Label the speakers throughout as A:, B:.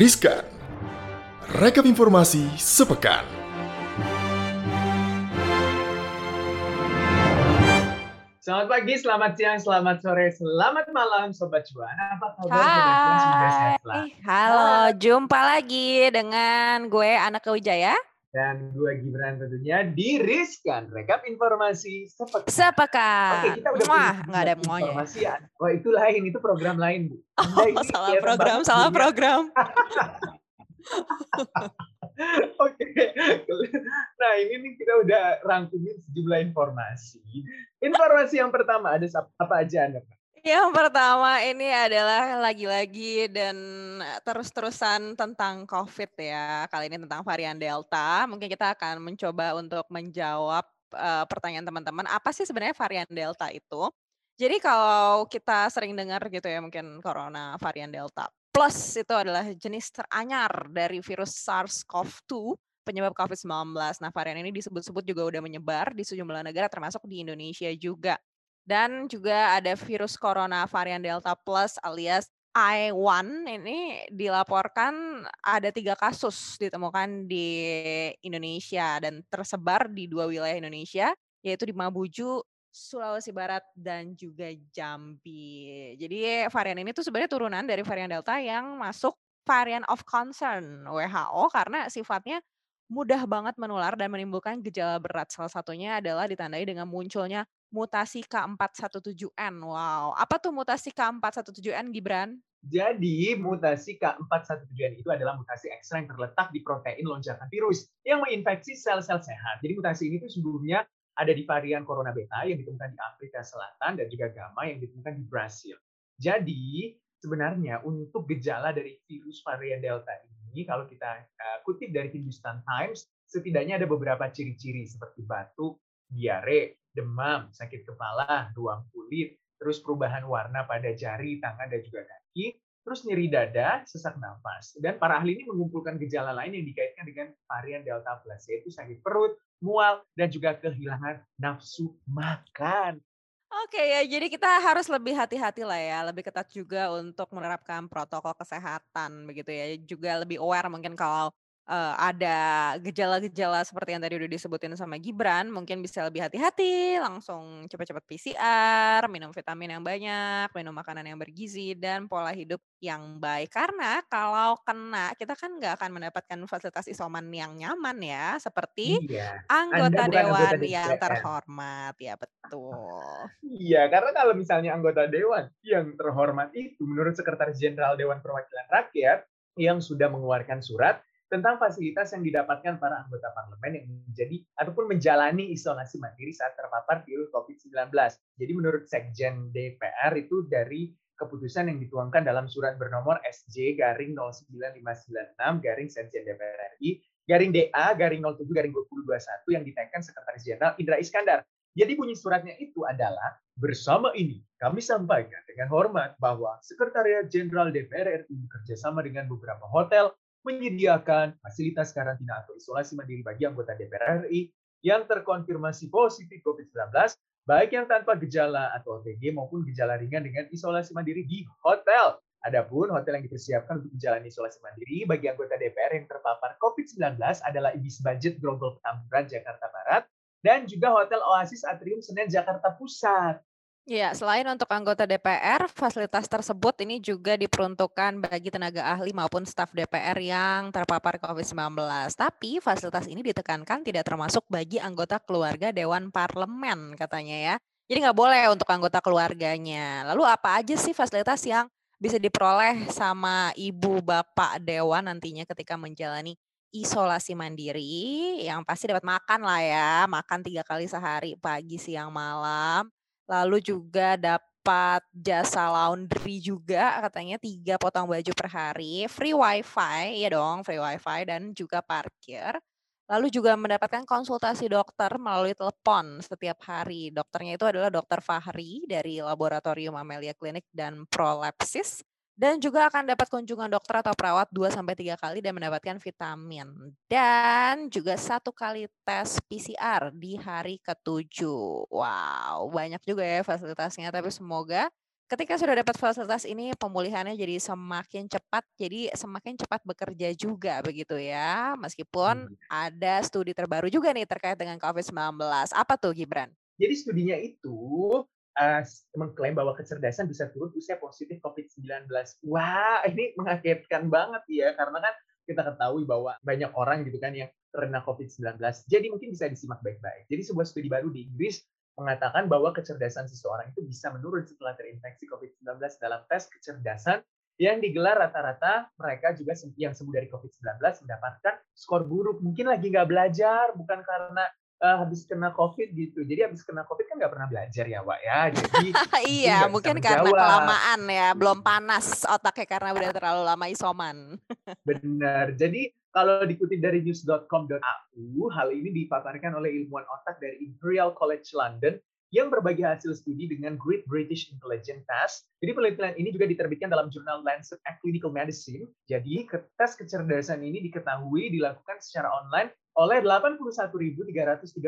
A: Riskan. Rekap informasi sepekan.
B: Selamat pagi, selamat siang, selamat sore, selamat malam Sobat Cuan. Apa kabar?
C: Hai. Halo, jumpa lagi dengan gue Anak Wijaya.
B: Dan gue Gibran tentunya di Riskan, rekap informasi sepekan.
C: Sepekan.
B: Oke, kita udah punya
C: nggak ada
B: informasi
C: muanya.
B: ya. Wah, itu lain, itu program lain, Bu. Anda
C: Oh,
B: ini
C: salah program, salah
B: punya-
C: program.
B: Oke. Nah, ini nih kita udah rangkumin sejumlah informasi. Informasi yang pertama ada apa aja Anda? Pak?
C: Yang pertama ini adalah lagi-lagi dan terus-terusan tentang COVID ya. Kali ini tentang varian Delta. Mungkin kita akan mencoba untuk menjawab eh, pertanyaan teman-teman. Apa sih sebenarnya varian Delta itu? Jadi kalau kita sering dengar gitu ya mungkin corona varian Delta plus itu adalah jenis teranyar dari virus SARS-CoV-2 penyebab COVID-19. Nah varian ini disebut-sebut juga udah menyebar di sejumlah negara termasuk di Indonesia juga. Dan juga ada virus corona varian Delta Plus alias I1 ini dilaporkan ada tiga kasus ditemukan di Indonesia dan tersebar di dua wilayah Indonesia yaitu di Mabuju, Sulawesi Barat dan juga Jambi. Jadi varian ini tuh sebenarnya turunan dari varian Delta yang masuk varian of concern WHO karena sifatnya mudah banget menular dan menimbulkan gejala berat. Salah satunya adalah ditandai dengan munculnya mutasi K417N. Wow, apa tuh mutasi K417N Gibran?
B: Jadi mutasi K417N itu adalah mutasi ekstra yang terletak di protein lonjakan virus yang menginfeksi sel-sel sehat. Jadi mutasi ini tuh sebelumnya ada di varian corona beta yang ditemukan di Afrika Selatan dan juga gamma yang ditemukan di Brasil. Jadi sebenarnya untuk gejala dari virus varian delta ini kalau kita uh, kutip dari Hindustan Times setidaknya ada beberapa ciri-ciri seperti batuk, diare, demam, sakit kepala, ruam kulit, terus perubahan warna pada jari, tangan dan juga kaki, terus nyeri dada, sesak nafas. Dan para ahli ini mengumpulkan gejala lain yang dikaitkan dengan varian Delta Plus, yaitu sakit perut, mual, dan juga kehilangan nafsu makan.
C: Oke ya, jadi kita harus lebih hati-hati lah ya, lebih ketat juga untuk menerapkan protokol kesehatan begitu ya. Juga lebih aware mungkin kalau eh, ada gejala-gejala seperti yang tadi udah disebutin sama Gibran, mungkin bisa lebih hati-hati, langsung cepat-cepat PCR, minum vitamin yang banyak, minum makanan yang bergizi, dan pola hidup yang baik. Karena kalau kena, kita kan nggak akan mendapatkan fasilitas isoman yang nyaman ya, seperti
B: Iya.
C: anggota
B: bukan anggota
C: dewan yang
B: DPR.
C: terhormat. Ya betul.
B: Iya, karena kalau misalnya anggota dewan yang terhormat itu menurut Sekretaris Jenderal Dewan Perwakilan Rakyat yang sudah mengeluarkan surat tentang fasilitas yang didapatkan para anggota parlemen yang menjadi ataupun menjalani isolasi mandiri saat terpapar virus COVID-19. Jadi menurut Sekjen DPR itu dari keputusan yang dituangkan dalam surat bernomor SJ garing 09596 garing Sekjen DPR RI garing DA garing 07 garing 2021 yang ditekan Sekretaris Jenderal Indra Iskandar. Jadi bunyi suratnya itu adalah bersama ini kami sampaikan dengan hormat bahwa Sekretariat Jenderal DPR RI bekerjasama dengan beberapa hotel menyediakan fasilitas karantina atau isolasi mandiri bagi anggota DPR RI yang terkonfirmasi positif COVID-19, baik yang tanpa gejala atau OTG maupun gejala ringan dengan isolasi mandiri di hotel. Adapun hotel yang dipersiapkan untuk menjalani isolasi mandiri bagi anggota DPR yang terpapar COVID-19 adalah Ibis Budget Grogol Petamburan, Jakarta Barat, dan juga Hotel Oasis Atrium Senen, Jakarta Pusat.
C: Ya, selain untuk anggota DPR, fasilitas tersebut ini juga diperuntukkan bagi tenaga ahli maupun staf DPR yang terpapar COVID-19. Tapi fasilitas ini ditekankan tidak termasuk bagi anggota keluarga Dewan Parlemen katanya ya. Jadi nggak boleh untuk anggota keluarganya. Lalu apa aja sih fasilitas yang bisa diperoleh sama ibu bapak Dewan nantinya ketika menjalani isolasi mandiri? Yang pasti dapat makan lah ya, makan tiga kali sehari, pagi, siang, malam lalu juga dapat jasa laundry juga katanya tiga potong baju per hari, free wifi ya dong, free wifi dan juga parkir. Lalu juga mendapatkan konsultasi dokter melalui telepon setiap hari. Dokternya itu adalah Dokter Fahri dari Laboratorium Amelia Clinic dan Prolepsis. Dan juga akan dapat kunjungan dokter atau perawat 2 sampai 3 kali dan mendapatkan vitamin. Dan juga satu kali tes PCR di hari ketujuh. Wow, banyak juga ya fasilitasnya. Tapi semoga ketika sudah dapat fasilitas ini pemulihannya jadi semakin cepat, jadi semakin cepat bekerja juga begitu ya. Meskipun
B: Hmm.
C: ada studi terbaru juga nih terkait dengan COVID-19. Apa tuh Gibran?
B: Jadi studinya itu uh, mengklaim bahwa kecerdasan bisa turun usia positif COVID-19. Wah, ini mengagetkan banget ya, karena kan kita ketahui bahwa banyak orang gitu kan yang terkena COVID-19. Jadi mungkin bisa disimak baik-baik. Jadi sebuah studi baru di Inggris mengatakan bahwa kecerdasan seseorang itu bisa menurun setelah terinfeksi COVID-19 dalam tes kecerdasan yang digelar rata-rata mereka juga yang sembuh dari COVID-19 mendapatkan skor buruk. Mungkin lagi nggak belajar, bukan karena uh, habis kena COVID gitu. Jadi habis kena COVID kan nggak pernah belajar ya, Wak ya. Jadi
C: iya, mungkin karena kelamaan ya, belum panas otaknya karena udah terlalu lama isoman.
B: Benar. Jadi kalau dikutip dari news.com.au, hal ini dipaparkan oleh ilmuwan otak dari Imperial College London yang berbagi hasil studi dengan Great British Intelligence Test. Jadi penelitian ini juga diterbitkan dalam jurnal Lancet Clinical Medicine. Jadi tes kecerdasan ini diketahui dilakukan secara online oleh 81.337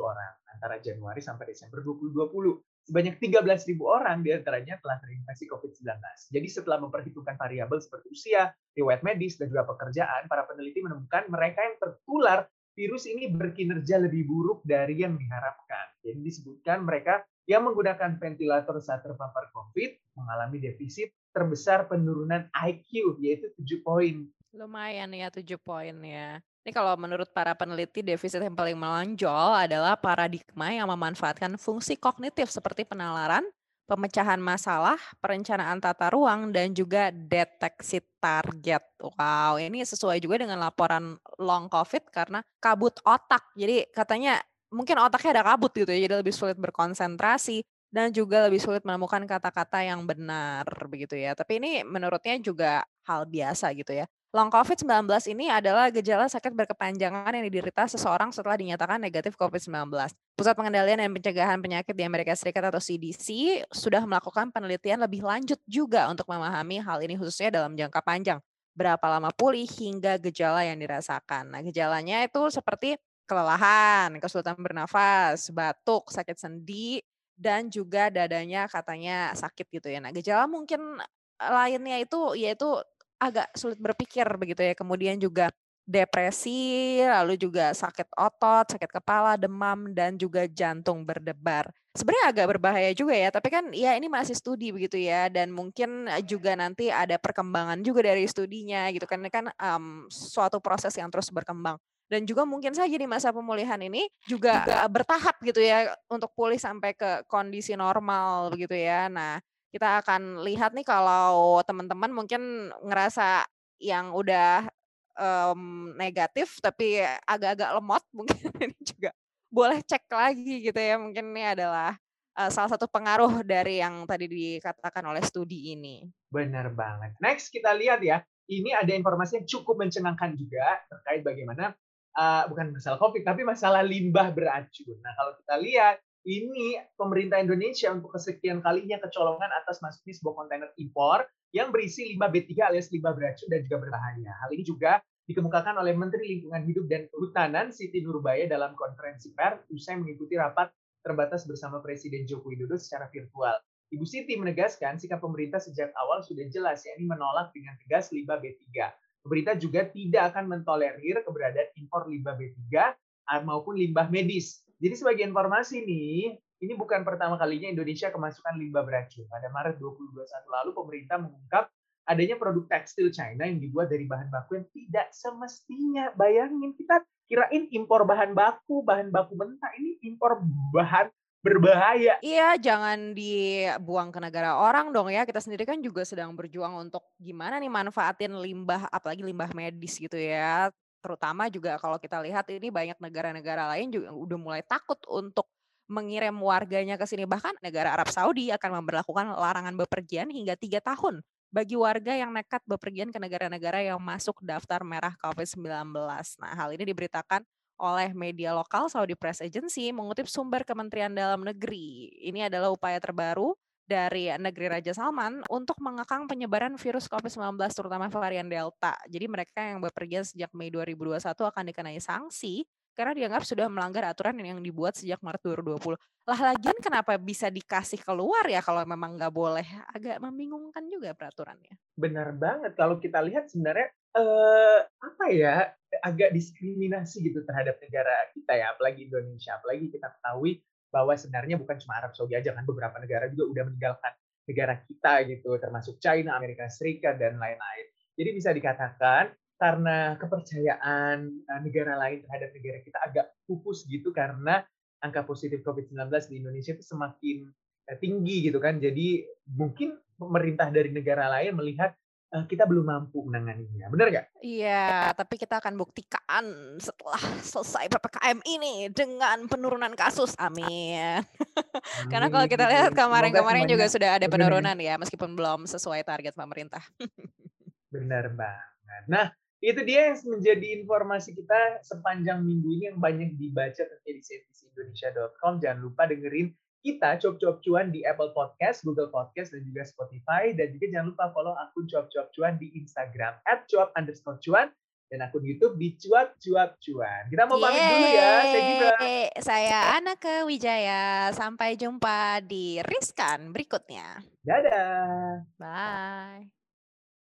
B: orang antara Januari sampai Desember 2020. Sebanyak 13.000 orang di antaranya telah terinfeksi COVID-19. Jadi setelah memperhitungkan variabel seperti usia, riwayat medis, dan juga pekerjaan, para peneliti menemukan mereka yang tertular virus ini berkinerja lebih buruk dari yang diharapkan. Jadi disebutkan mereka yang menggunakan ventilator saat terpapar COVID mengalami defisit terbesar penurunan IQ, yaitu 7 poin.
C: Lumayan ya 7 poin ya. Ini kalau menurut para peneliti defisit yang paling menonjol adalah paradigma yang memanfaatkan fungsi kognitif seperti penalaran, pemecahan masalah, perencanaan tata ruang, dan juga deteksi target. Wow, ini sesuai juga dengan laporan long COVID karena kabut otak. Jadi katanya mungkin otaknya ada kabut gitu ya, jadi lebih sulit berkonsentrasi dan juga lebih sulit menemukan kata-kata yang benar begitu ya. Tapi ini menurutnya juga hal biasa gitu ya. Long COVID-19 ini adalah gejala sakit berkepanjangan yang diderita seseorang setelah dinyatakan negatif COVID-19. Pusat Pengendalian dan Pencegahan Penyakit di Amerika Serikat atau CDC sudah melakukan penelitian lebih lanjut juga untuk memahami hal ini khususnya dalam jangka panjang. Berapa lama pulih hingga gejala yang dirasakan. Nah, gejalanya itu seperti kelelahan, kesulitan bernafas, batuk, sakit sendi, dan juga dadanya katanya sakit gitu ya. Nah, gejala mungkin lainnya itu yaitu agak sulit berpikir begitu ya. Kemudian juga depresi, lalu juga sakit otot, sakit kepala, demam, dan juga jantung berdebar. Sebenarnya agak berbahaya juga ya, tapi kan ya ini masih studi begitu ya, dan mungkin juga nanti ada perkembangan juga dari studinya gitu kan, ini kan um, suatu proses yang terus berkembang. Dan juga mungkin saja di masa pemulihan ini juga, juga bertahap gitu ya untuk pulih sampai ke kondisi normal begitu ya. Nah, kita akan lihat nih kalau teman-teman mungkin ngerasa yang udah um, negatif tapi agak-agak lemot mungkin ini juga boleh cek lagi gitu ya mungkin ini adalah uh, salah satu pengaruh dari yang tadi dikatakan oleh studi ini.
B: Benar banget. Next kita lihat ya, ini ada informasi yang cukup mencengangkan juga terkait bagaimana uh, bukan masalah COVID tapi masalah limbah beracun. Nah kalau kita lihat ini pemerintah Indonesia untuk kesekian kalinya kecolongan atas masuknya sebuah kontainer impor yang berisi limbah B3 alias limbah beracun dan juga berbahaya. Hal ini juga dikemukakan oleh Menteri Lingkungan Hidup dan Kehutanan Siti Nurbaya dalam konferensi pers usai mengikuti rapat terbatas bersama Presiden Joko Widodo secara virtual. Ibu Siti menegaskan sikap pemerintah sejak awal sudah jelas, yakni menolak dengan tegas limbah B3. Pemerintah juga tidak akan mentolerir keberadaan impor limbah B3 maupun limbah medis jadi sebagai informasi nih, ini bukan pertama kalinya Indonesia kemasukan limbah beracun. Pada Maret 2021 lalu pemerintah mengungkap adanya produk tekstil China yang dibuat dari bahan baku yang tidak semestinya. Bayangin kita kirain impor bahan baku, bahan baku mentah, ini impor bahan berbahaya.
C: Iya, jangan dibuang ke negara orang dong ya. Kita sendiri kan juga sedang berjuang untuk gimana nih manfaatin limbah, apalagi limbah medis gitu ya terutama juga kalau kita lihat ini banyak negara-negara lain juga udah mulai takut untuk mengirim warganya ke sini. Bahkan negara Arab Saudi akan memperlakukan larangan bepergian hingga tiga tahun bagi warga yang nekat bepergian ke negara-negara yang masuk daftar merah COVID-19. Nah, hal ini diberitakan oleh media lokal Saudi Press Agency mengutip sumber Kementerian Dalam Negeri. Ini adalah upaya terbaru dari negeri Raja Salman untuk mengekang penyebaran virus COVID-19 terutama varian Delta. Jadi mereka yang bepergian sejak Mei 2021 akan dikenai sanksi karena dianggap sudah melanggar aturan yang dibuat sejak Maret 2020. Lah lagian kenapa bisa dikasih keluar ya kalau memang nggak boleh? Agak membingungkan juga peraturannya.
B: Benar banget. Kalau kita lihat sebenarnya eh, apa ya agak diskriminasi gitu terhadap negara kita ya, apalagi Indonesia. Apalagi kita ketahui bahwa sebenarnya bukan cuma Arab Saudi aja kan beberapa negara juga udah meninggalkan negara kita gitu, termasuk China, Amerika Serikat dan lain-lain. Jadi bisa dikatakan karena kepercayaan eh, negara lain terhadap negara kita agak pupus gitu karena angka positif COVID-19 di Indonesia itu semakin eh, tinggi gitu kan. Jadi mungkin pemerintah dari negara lain melihat uh, kita belum mampu menanganinya. Benar nggak?
C: Iya, tapi kita akan buktikan setelah selesai PPKM ini dengan penurunan kasus. Amin. Karena kalau kita lihat kemarin-kemarin juga sudah ada penurunan ya, meskipun belum sesuai target pemerintah.
B: Benar banget. Nah, itu dia yang menjadi informasi kita sepanjang minggu ini yang banyak dibaca tentunya di cnbcindonesia.com. Jangan lupa dengerin kita Cop Cuan di Apple Podcast, Google Podcast, dan juga Spotify. Dan juga jangan lupa follow akun Cop Cuan di Instagram at cuap underscore cuan dan akun YouTube di Cuap Cuap Cuan. Kita mau pamit dulu ya. Saya juga.
C: Saya Anaka Wijaya. Sampai jumpa di Riskan berikutnya.
B: Dadah.
C: Bye.